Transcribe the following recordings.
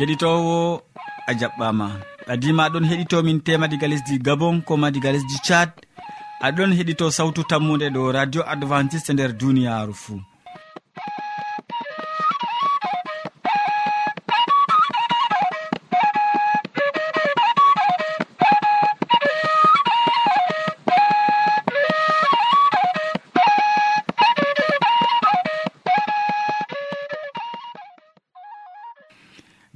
keɗitowo a jaɓɓama. Ɓadima aɗon heɗitomin tema diga lesdi gabon koma diga lesdi tchad. Aɗon heɗito sawtu tammude ɗo radio adventiste nder duniyaru fuu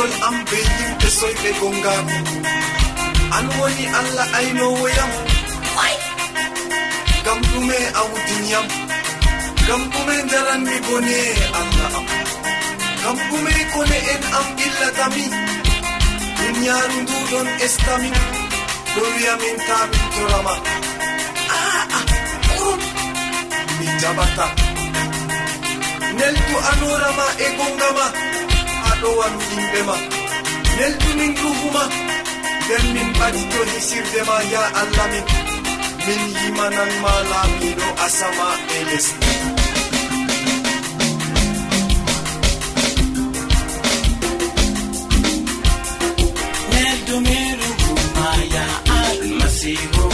ɓikkol am be yimɓe soyɓe gongaamu an woni allah aynowoyam. Gam ɗume awdiniyam gam ɗume daranmi bone allah am. Gam ɗume kone en am illatami. Duniyaru nduɗon estamin ɗo wiyamin tamin torama. Ah, ah. Aa ɓurum mi jaɓata. Neltu anorama e gongama. ɗo waru yimɓe ma. Nelɗinin duhuma nden min ɓaɗi to hisirde ma ya allah min. Min yimanan ma laamiɗo asama e lesdi neldumiɗuguma ya almasihu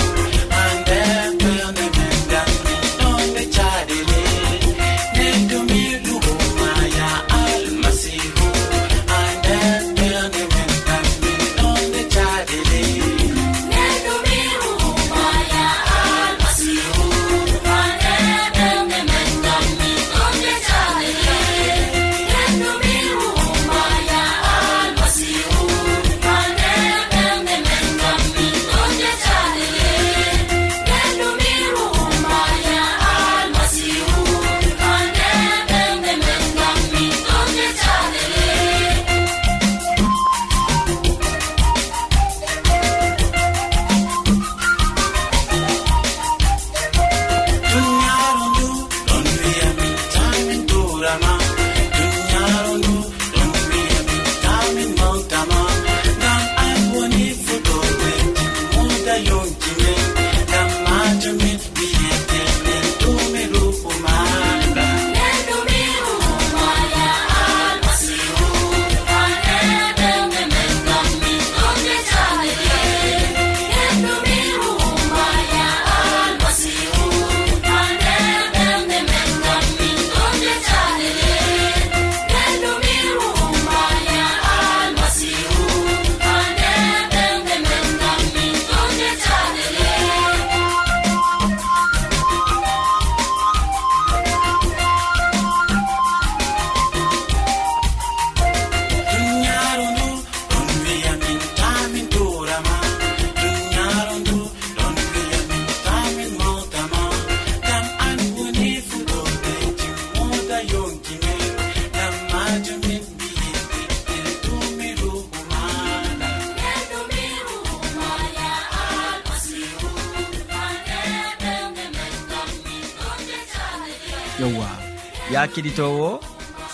keɗitowo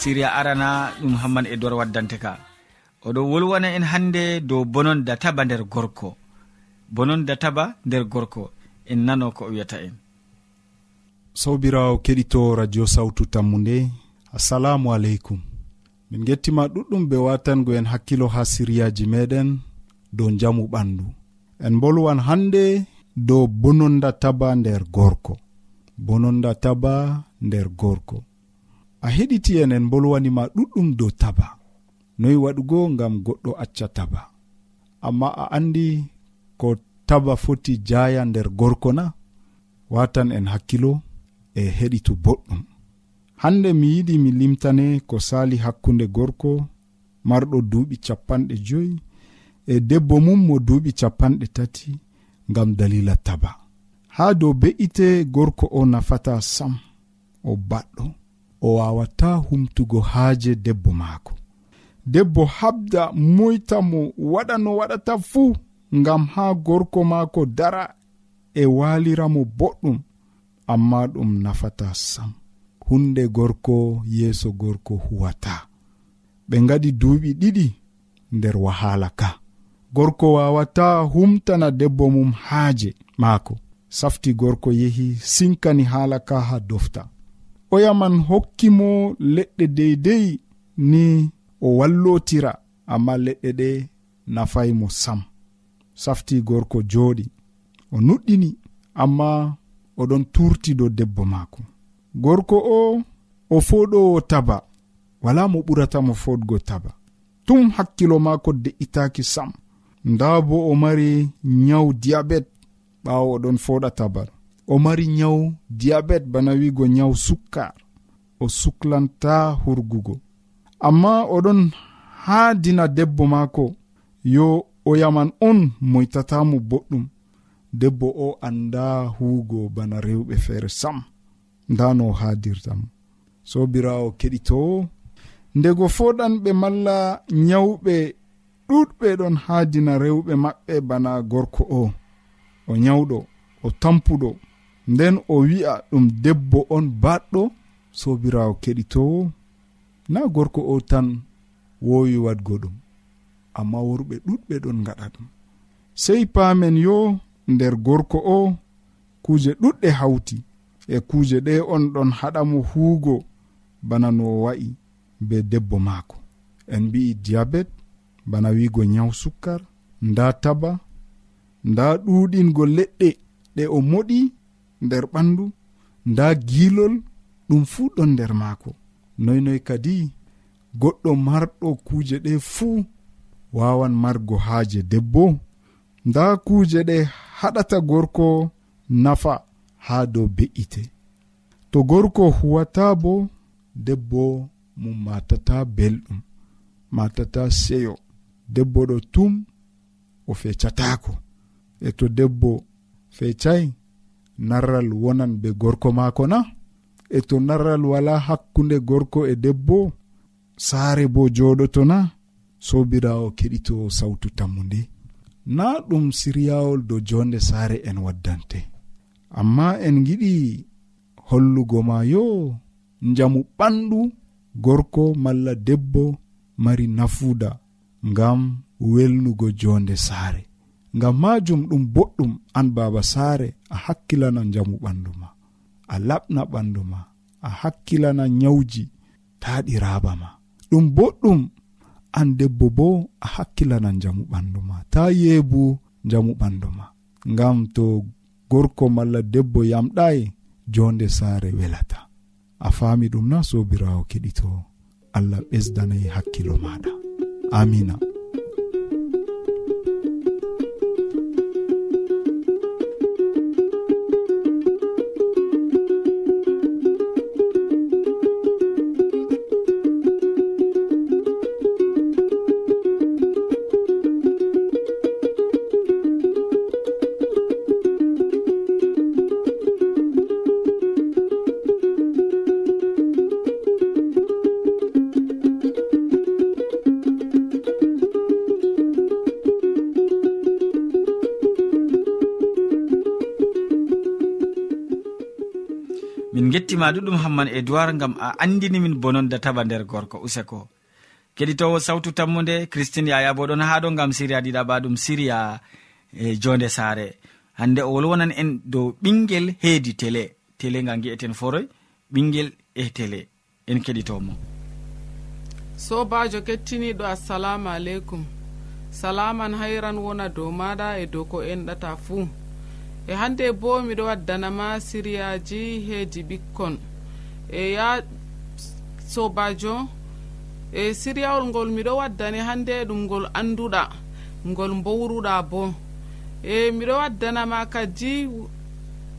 siriya arana ɗum hamman e dor waddante ka oɗo wolwana en hannde dow bononda taba nder gorko. Bononda taba nder gorko en nano ko o wiyata en. Sobirawo keɗito radio sawtu tammu nde assalamu aleykum. Min gettima ɗuɗɗum be watango en hakkilo ha siriyaji meɗen dow jamu ɓandu. En bolwan hande dow bononda taba nder gorko. Bononda taba nder gorko. a heɗiti e en en bolwanima ɗuɗɗum dow taba. Noyi waɗugo ngam goɗɗo acca taba. Amma a andi ko taba foti jaya nder gorko na watan en hakkilo e heɗitu boɗɗum. Hande mi yiɗi mi limtane ko sali hakkunde gorko marɗo duuɓi capanɗe joyi e debbo mum mo duuɓi capanɗe tati ngam dalila taba. Haa dow be'ite gorko o nafata sam o baɗɗo. o wawata humtugo haaje debbo maako. Debbo habda moyta mo waɗa no waɗata fuu ngam haa gorko maako dara e waaliramo boɗɗum amma ɗum nafata sam. Hunde gorko yeeso gorko huwata. Ɓe ngadi duuɓi ɗiɗi nder wahala ka. Gorko wawata humtana debbo mum haaje maako. Safti gorko yehi sinkani haala ka ha dofta. oyaman hokki mo leɗɗe deydey ni o wallotira amma leɗɗe ɗe nafaymo sam. Safti gorko jooɗi o nuɗɗini amma oɗon turti dow debbo maako. Gorko o o foɗowo taba wala mo ɓuratamo foɗgo taba. Tum hakkilo maako de'itaki sam. Nda bo o mari nyawu diyabet ɓawo oɗon foɗa tabar o mari nyawu diyabet bana wigo nyawu sukkar. O suklanta hurgugo. Amma oɗon haa dina debbo maako yo o yaman on moytatamo boɗɗum. Debbo o anda huugo bana rewɓe feere sam. Nda no haadirtam sobirawo keɗitowo ndego foɗanɓe malla nyawɓe ɗuɗɓe ɗon haadina rewɓe maɓɓe bana gorko o. O nyawɗo o tampuɗo. nden o wi'a ɗum debbo on baɗɗo sobirawo keɗitowo na gorko o tan wowi wadgo ɗum amma worɓe ɗuɗɓe ɗon gaɗa ɗum. Sei paamen yo nder gorko o kuuje ɗuɗɗe hawti e kuuje ɗe on ɗon haɗamo huugo bana no o wa'i be debbo maako. En mbi'i diyabet bana wiigo nyaw sukkar nda taba nda ɗuuɗingo leɗɗe ɗe o moɗi nder ɓandu nda gilol ɗum fuu ɗon nder maako. Noynoy kadi goɗɗo marɗo kuuje ɗe fuu wawan margo haaje debbo. Nda kuuje ɗe haɗata gorko nafa haa dow be'ite. To gorko huwata bo debbo mum matata belɗum matata seyo. Debbo ɗo tum o fecatako e to debbo fecay narral wonan be gorko maako na? E to narral wala hakkunde gorko e debbo saare bo joɗoto na? Sobirawo keɗito sawtu tammu nde na ɗum siryawol dow jonde saare en waddante. Amma en giɗi hollugo ma yo njamu ɓandu gorko malla debbo mari nafuda ngam welnugo jonde saare. ngam majum ɗum boɗɗum an baba saare a hakkilana njamu ɓandu ma a laɓna ɓandu ma a hakkilana nyawji taɗi raaba ma. Ɗum boɗɗum an debbo bo a hakkilana njamu ɓandu ma ta yeebu njamu ɓandu ma. Ngam to gorko malla debbo yamɗayi jonde saare welata. A faami ɗum na sobirawo keɗito allah ɓesdanayi hakkilo maɗa. Amina. min gettima ɗuɗum hamman e gam a andini min bononda taba nder gorko useko. Keɗitowo sawtu tammude christine yaya bo ɗon ha ɗo gam siriya ɗiɗaɓa ɗum siriya e jonde saare. Hande o wolwonan en dow ɓinguel heedi télé télé ga gi'eten foroy ɓinguel e télé en keɗitomo. Sobajo kettiniɗo assalamu aleykum. Salaman hayran wona dow maɗa e dow ko enɗata fuu e hande bo miɗo waddanama siriyaji heedi ɓikkon. E ya sobajo e siriyawol ngol miɗo waddani hande ɗum ngol anduɗa ngol mbowruɗa bo. E miɗo waddanama kadi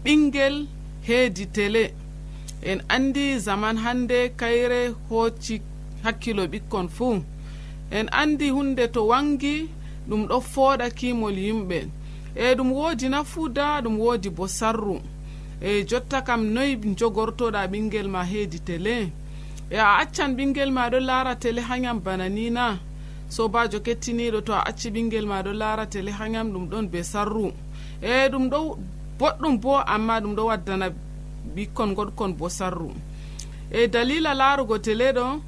ɓinguel heedi télé en andi zaman hande kayre hocci hakkilo ɓikkon fuu. En andi hunde to wangi ɗum ɗo fooɗa kimol yimɓe. e ɗum woodi nafuuda ɗum woodi bo sarru. E jotta kam noyi jogortoɗa ɓinguel ma heedi télé e a accan ɓinguel ma ɗo laara télé hayam bana ni na. Sobajo kettiniɗo to a acci ɓinguel ma ɗo laara télé hayam ɗum ɗon be sarru. E ɗum ɗo boɗɗum bo amma ɗum ɗo waddana ɓikkon goɗkon bo sarru. E dalila laarugo télé ɗo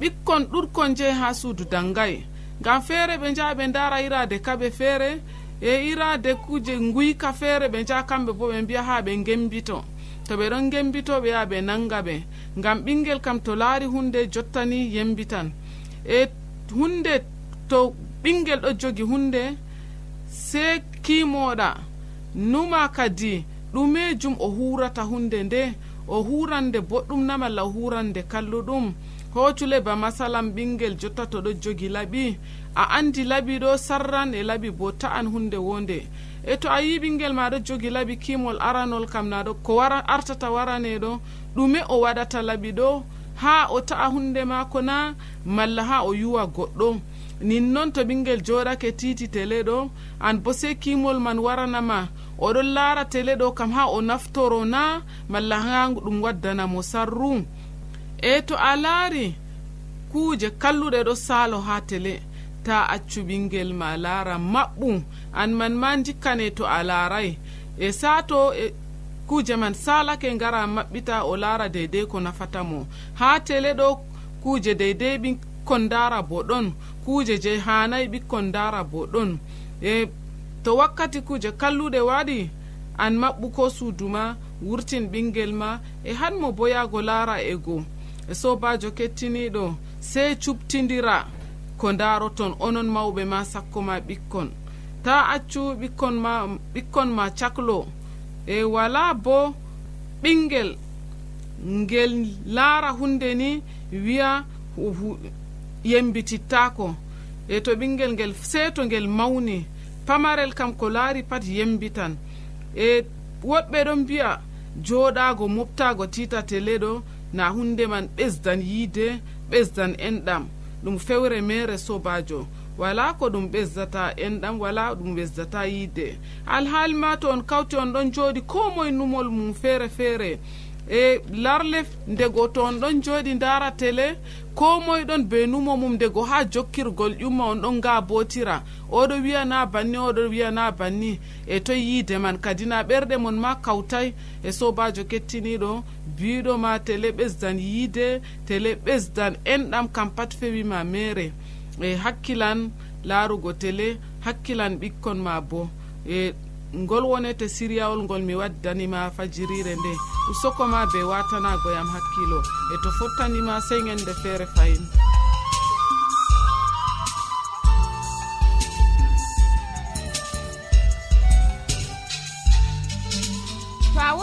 ɓikkon ɗutkon jeyi ha suudu dangay ngam feere ɓe njaha ɓe ndara irade kaɓe feere e irade kuje guyka feere ɓe jaha kamɓe bo ɓe mbiya ha ɓe gembito to ɓe ɗon gembito ɓe yaha ɓe nanga ɓe. Ngam ɓingel kam to laari hunde jottani yembitan. E hunde to ɓingel ɗo jogi hunde se kimoɗa. Numa kadi ɗumejum o hurata hunde nde. O hurande boɗɗum na malla o hurande kalluɗum. hocule ba masalam ɓingel jotta to ɗo jogi laɓi a andi laɓi ɗo sarran e laɓi bo ta'an hunde wonde. E to a yi ɓingel ma ɗo jogi laɓi kimol aranol kam naɗo ko wara artata waraneɗo ɗume o waɗata laɓi ɗo ha o ta'a hunde mako na malla ha o yuwa goɗɗo. Nin noon to ɓingel joɗake titi tele ɗo an bo sei kimol man waranama oɗon laara tele ɗo kam ha o naftoro na malla ha ɗum waddanamo sarru. e to a laari kuuje kalluɗe ɗo saalo ha tele ta accu ɓingel ma laara maɓɓum. An man ma jikkane to a laaray. E saato e kuuje man salake ngara maɓɓita o laara deydey ko nafata mo. Ha tele ɗo kuuje deydey ɓikkon ndara bo ɗon kuuje je hanayi ɓikkon ndara bo ɗon e to wakkati kuuje kalluɗe waɗi an maɓɓu ko suudu ma wurtin ɓingel ma e hanmo bo yahgo laara ego E sobajo kettiniɗo sey cuɓtidira ko daroton onon mawɓe ma sakko ma ɓikkon. Ta accu ɓikkon ma ɓikkon ma caklo. E wala bo ɓingel ngel laara hunde ni wiya yembitittako. E to ɓingel ngel seeto ngel mawni. Pamarel kam ko laari pat yembitan. E woɗɓe ɗon mbiya joɗago moftago tita tele ɗo na hunde man ɓesdan yiide ɓesdan enɗam. Ɗum fewre mere sobajo wala ko ɗum ɓesdata enɗam wala ɗum ɓesdata yiide. Alhaali ma to on kawti on ɗon jooɗi ko moye numol mum feere feere. E larle ndego to on ɗon jooɗi ndara télé ko moye ɗon be numo mum ndego ha jokkirgol ƴumma on ɗon nga botira oɗo wiyana banni oɗo wiyana banni. E toye yiide man kadi na ɓerɗe mon ma kawtay. E sobajo kettiniɗo biɗo ma tele ɓesdan yiide tele ɓesdan enɗam kam pat fewima mere. E hakkilan laarugo tele hakkilan ɓikkon ma bo. E ngol wonete siriyawol ngol mi waddanima fajirire nde. Usoko ma be watanagoyam hakkilo. E to fottanima sey ñande feere fayin.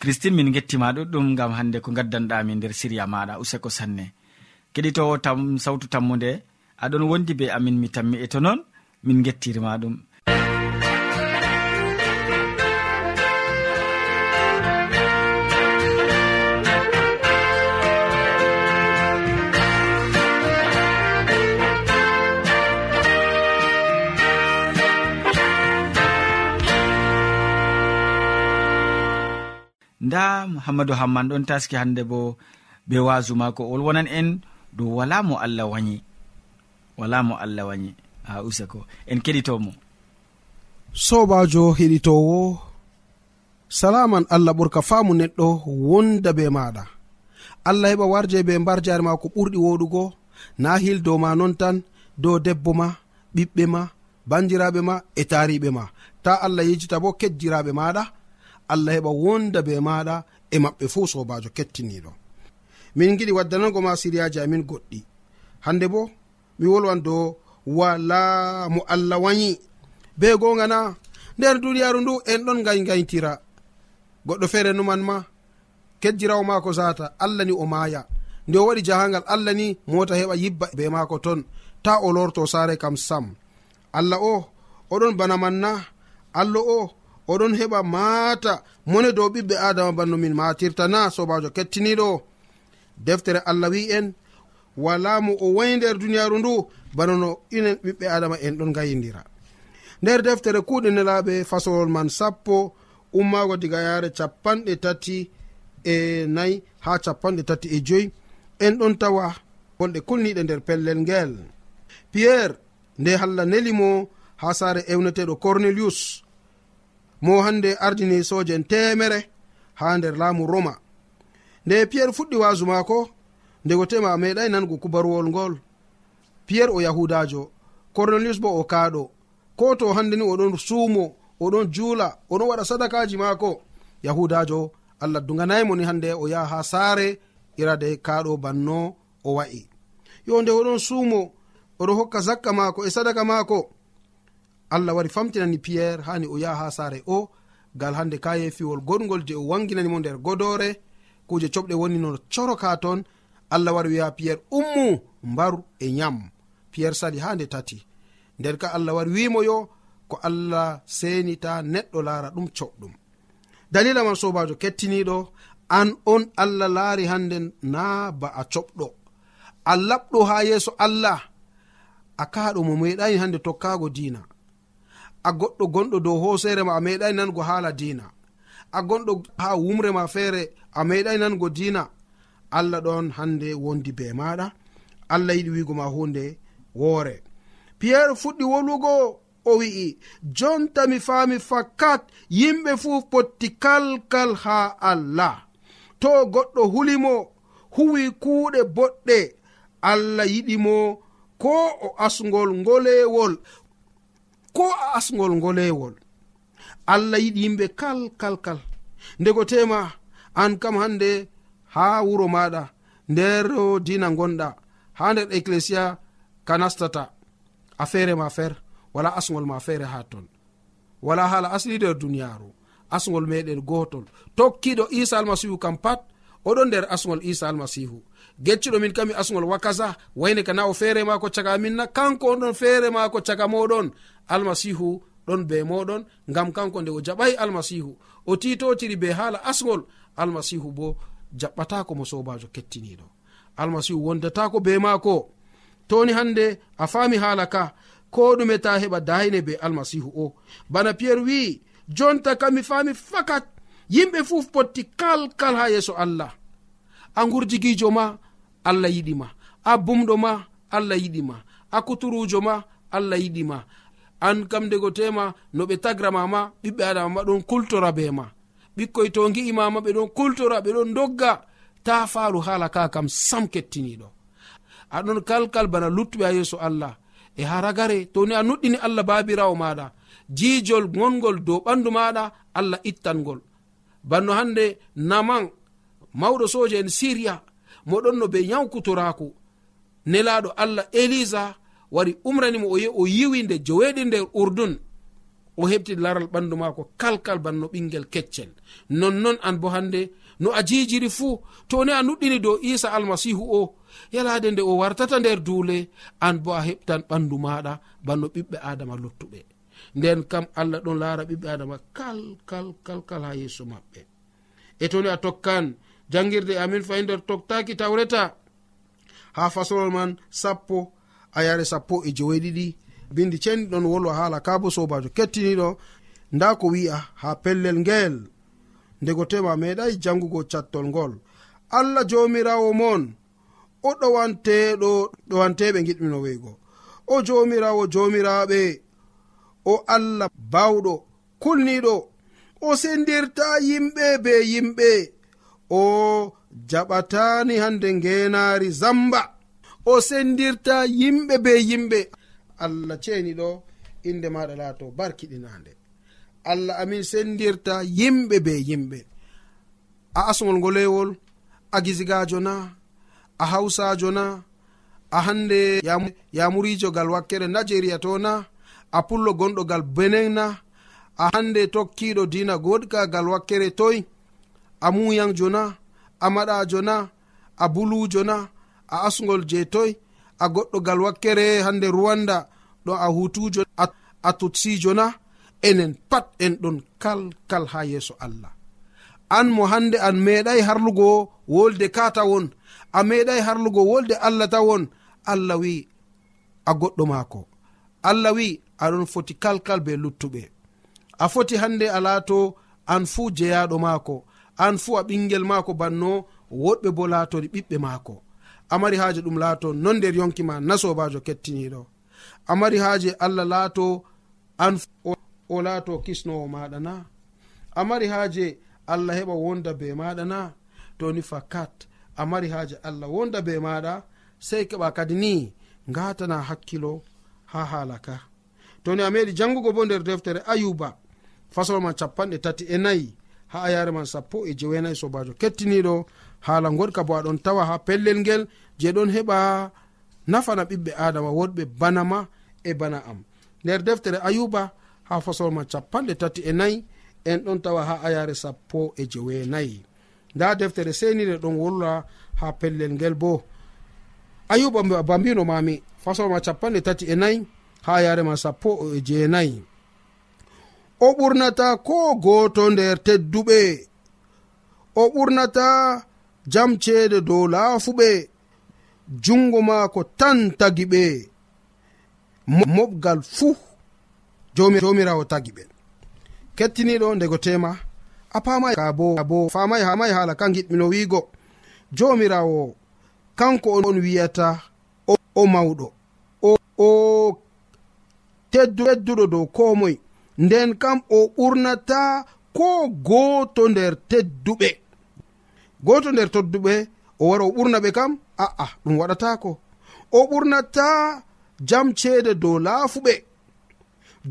christine min gettima ɗuɗɗum gam hande ko gaddanɗami nder siriya maɗa useko sanne. Keɗitowo tam sawtu tammude aɗon wondi be amin mi tammi e to noon min gettirima ɗum. nda muhammadu hamman ɗon taski hande bo be wasu mako ol wonan en dow wala mo allah wayi wala mo allah wayi ha usako en keɗitomo sobajo heɗitowo salaman allah ɓurka faamu neɗɗo wonda be maɗa. Allah heɓa warje be mbar jare ma ko ɓurɗi woɗugo. Na hil dow ma non tan dow debbo ma ɓiɓɓe ma bandiraɓe ma e tariɓe ma. Ta allah yejjita bo kejjiraɓe maɗa. allah heɓa wonda be maɗa e maɓɓe fuu sobajo kettiniɗo. Min giɗi waddanago ma siriyaji amin goɗɗi. Hande bo mi wolwan dow wala mo allah wayi be gonga na nder duniyaru ndu en ɗon gay gaytira goɗɗo feere numan ma kejjirawo mako zata allah ni o maya nde o waɗi jahangal allah ni mota heɓa yibba be mako ton ta o lorto sare kam sam. Allah o oɗon bana man na allah o oɗon heɓa maata mone dow ɓiɓɓe adama banno min matirta na sobajo kettiniɗo deftere allah wi en wala mo o wayi nder duniyaru ndu bana no inen ɓiɓɓe adama en ɗon gayidira nder deftere kuuɗe nelaɓe fasolol man sappo ummago diga yaare capanɗe tati e nayi ha capanɗe tati e joyi en ɗon tawa gonɗe kulniɗe nder pellel ngel. Piyerre nde allah nelimo ha saare ewneteɗo cornelius. mo hande ardini sojen temere ha nder laamu roma. Nde piyerre fuɗɗi wasu maako ndego tema meɗai nango kubaruwol ngol. Piyerre o yahudajo cornelius bo o kaaɗo. Ko to hande ni oɗon suumo oɗon juula oɗon waɗa sadakaji maako. Yahudajo allah duganaymo ni hande o yaha ha saare irade kaaɗo banno o wa'i. Yo nde oɗon suumo oɗo hokka zakka maako e sadaka maako. allah wari famtinani piyerre hani o yaha ha saare o gal hande kayefiwol goɗgol je o wanginani mo nder godore kuje coɓɗe woni no coroka ton allah wari wiya piyerre ummu mbaru e yam piyerre sali ha nde tati. Nden ka allah wari wimo yo ko allah senita neɗɗo laara ɗum coɗɗum dalila man sobajo kettiniɗo an on allah laari hande na ba a coɓɗo a laɓɗo ha yeeso allah. A kaɗo mo meɗani hande tokkago dina a goɗɗo gonɗo dow hoosere ma a meeɗai nango haala diina. A gonɗo ha wumre ma feere a meeɗai nango diina. Allah ɗon hande wondi be maɗa allah yiɗi wigo ma hunde woore. Piyerre fuɗɗi wolugo o wi'i jonta mi faami fakkat yimɓe fuu potti kalkal ha allah. To goɗɗo hulimo huwi kuuɗe boɗɗe. Allah yiɗimo ko o asgol ngolewol ko a asgol ngolewol. Allah yiɗi yimɓe kal kal kal. Ndego tema an kam hande ha wuro maɗa nder dina gonɗa ha nder ecclesia ka nastata. A feere ma feere wala asgol ma feere ha ton. Wala hala asli nder duniyaru asgol meɗen gotol. Tokkiɗo isa almasihu kam pat oɗon nder asgol isa almasihu. Geccuɗo min kami asgol wakasa wayne kana o feere mako caga minna kanko oɗon feere mako caga moɗon. almasihu ɗon be moɗon ngam kanko nde o jaɓai almasihu o titotiri be haala asgol almasihu bo jaɓɓatako mo sobajo kettiniɗo. Almasihu wondatako be maako. Toni hande a fami haala ka ko ɗume ta heɓa dayne be almasihu o. Bana piyerre wi'i jonta kam mi fami fakat yimɓe fuf potti kalkal ha yeeso allah. A gurjiguijo ma allah yiɗima a bumɗo ma allah yiɗima a kuturujo ma allah yiɗima an kam dego tema no ɓe tagra mama ɓiɓɓe adama ma ɗon kultora be ma. Ɓikkoy to gi'i mama ɓe ɗon kultora ɓe ɗon dogga. Ta faru hala ka kam sam kettiniɗo aɗon kalkal bana luttuɓe ha yeeso allah. E haragare to ni a nuɗɗini allah babirawo maɗa jijol gongol dow ɓandu maɗa allah ittangol banno hande naman mawɗo soje en siriya moɗon no be yawkutorako nelaɗo allah elisa wari umranimo o o yiwi nde joweɗi nder urdun o heɓti laral ɓandu maako kalkal banno ɓingel keccel. Nonnon an bo hande no a jijiri fuu to ni a nuɗɗini dow isa almasihu o yalade nde o wartata nder duule an bo a heɓtan ɓandu maɗa banno ɓiɓɓe adama luttuɓe. Nden kam allah ɗon laara ɓiɓɓe adama kalkal kalkal ha yeeso maɓɓe. E toni a tokkan jangirde amin fayi nder toktaki tawreta ha fasolol man sappo ha yare sappo e joweeɗiɗi bindi ceni ɗon wolwa haala ka bo sobajo kettiniɗo nda ko wi'a ha pellel ngel ndego tema meeɗai jangugo cattol ngol. Allah jomirawo mon o ɗowanteɗo ɗowanteɓe giɗmino weygo o jomirawo jomiraɓe o allah bawɗo kulniɗo o sendirta yimɓe be yimɓe. O jaɓatani hande ngenari zamba. o sendirta yimɓe be yimɓe. Allah ceeni ɗo inde maɗa laato barkiɗinande allah amin sendirta yimɓe be yimɓe. A asgol ngolewol a gisigajo na a hawsajo na a hande yamurijo gal wakkere nigeria to na a pullo gonɗo gal benin na a hande tokkiɗo dina goɗka gal wakkere toy a muyanjo na a maɗajo na a bulujo na a asgol je toy a goɗɗogal wakkere hande rwanda ɗo a hutujo a tutsijo na enen pat en ɗon kalkal ha yeeso allah. An mo hande an meeɗay harlugo wolde ka tawon a meeɗay harlugo wolde allah tawon allah wi a goɗɗo maako. Allah wi aɗon foti kalkal be luttuɓe. A foti hande a laato an fuu jeyaɗo maako. An fuu a ɓingel maako banno woɗɓe bo laatori ɓiɓɓe maako. amari haaje ɗum laato non nder yonkima na sobajo kettiniɗo amari haaje allah laato an o laato kisnowo maɗa na amari haaje allah heɓa wonda be maɗa na toni fakat amari haaje allah wonda be maɗa sei keɓa kadi ni ngatana hakkilo ha haala ka. Toni a meɗi jangugo bo nder deftere ayuba fasolman capanɗe tati e nayi ha ayare man sappo e jewenayi sobajo kettiniɗo haala goɗka bo aɗon tawa ha pellel ngel je ɗon heɓa nafana ɓiɓɓe adama wodɓe banama e bana am. Nder deftere ayuba ha fasolma capanɗe tati e nayi en ɗon tawa ha ayare sappo e jeweenayi nda deftere senire ɗon wolla ha pellel ngel bo. Ayuba bambino mami fasolma capanɗe tati e nayi ha yarema sappo e jeenayi o ɓurnata ko gooto nder tedduɓe. O ɓurnata jam ceede dow laafuɓe jungo maako tan tagi ɓe. Moɓgal fuu jomirawo tagi ɓe. Kettiniɗo ndego tema a pamay ka bo bo famay hamay haala kan giɗmino wiigo. Jomirawo kanko on wiyata o o mawɗo. O o tedduɗo dow ko moye nden kam o ɓurnata ko gooto nder tedduɓe. goto nder todduɓe o wara o ɓurna ɓe kam? A'a ɗum waɗatako o ɓurnata jam ceede dow laafuɓe.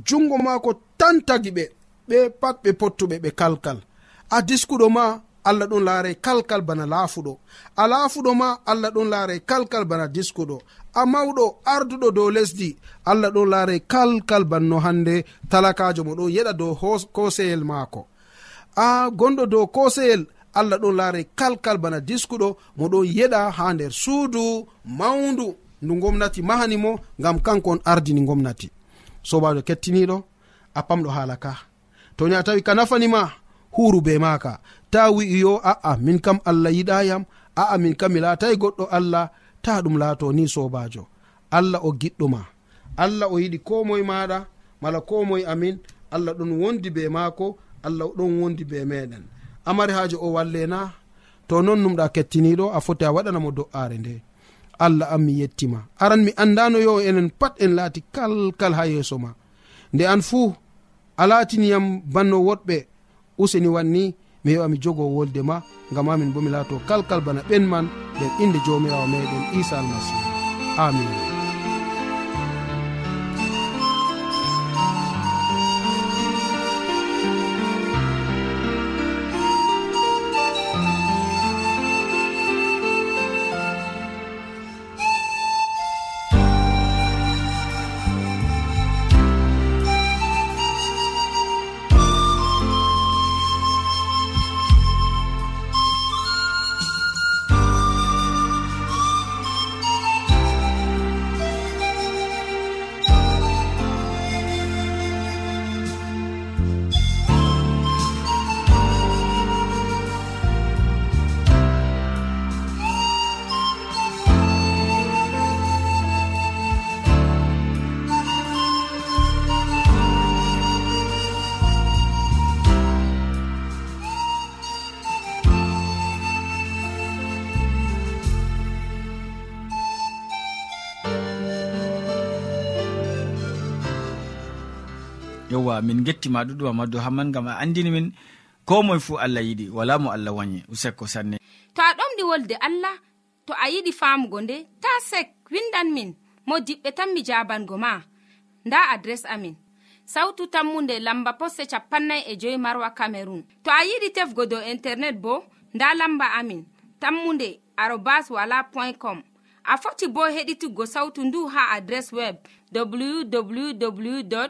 Jungo maako tan tagi ɓe ɓe pat ɓe pottuɓe ɓe kalkal. A diskuɗo ma allah ɗon laare kalkal bana laafuɗo. A laafuɗo ma allah ɗon laare kalkal bana diskuɗo. A mawɗo arduɗo dow lesdi allah ɗon laare kalkal banno hande talakajo mo ɗon yeɗa dow koseyel maako. A gonɗo dow koseyel allah ɗon laari kalkal bana diskuɗo mo ɗon yeɗa ha nder suudu mawndu ndu gomnati mahani mo ngam kanko on ardini gomnati sobajo kettiniɗo a pamɗo haala ka. To ni a tawi ka nafanima huru be maka ta wi'i yo a'a min kam allah yiɗayam a'a min kam mi laatayi goɗɗo allah ta ɗum laato ni sobajo allah o giɗɗoma allah o yiɗi ko moye maɗa mala ko moye amin allah ɗon wondi be maako allah ɗon wondi be meɗen. amari haaji o wallena to non numɗa kettiniɗo a foti a waɗanamo do'are nde. Allah an mi yettima. Aran mi andano yo enen pat en laati kalkal ha yeeso ma. Nde an fuu a laatiniyam banno woɗɓe useni wanni mi heɓa mi jogo wolde ma gam amin bo mi laato kalkal bana ɓen man nder inde jomirawo meɗen isa almasihu amin. yewwa min gettima ɗuɗum amadou hamman gam a andini min. Ko moe fuu allah yiɗi wala mo allah wañi usekko sanne. To a ɗomɗi wolde allah to a yiɗi famugo nde ta sek windan min mo diɓɓe tan mi jabango ma. Nda adres amin. Sautu tammunde lamba posse capannay e joyi marwa camerun to a yiɗi tefgo dow internet bo nda lamba amin. Tammunde arobas wala point com. A foti bo heɗituggo sautu ndu ha adres web www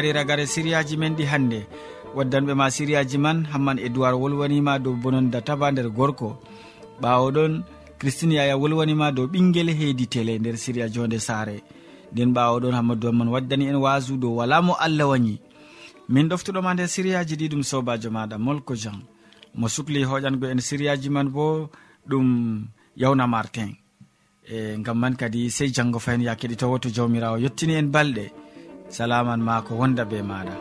gari ragare siriyaji men ɗi hannde. Waddanɓe ma siriyaji man hamman e wolwanima dow bononda taba nder gorko. Ɓawo ɗon christine yaya wolwanima dow ɓinguel heedi tele nder siriya jonde saare. Nden ɓawo ɗon hammadou amman waddani en wasu dow wala mo allah wañi min ɗoftuɗoma nder siriyaji ɗi ɗum sobajo maɗa molko jean mo sukli hoƴango en siriyaji man bo ɗum yawna martin. E gam man kadi sey janggo fayin ya keɗitowo to jawmirawo yettini en balɗe. salaman ma ko wonda be maɗa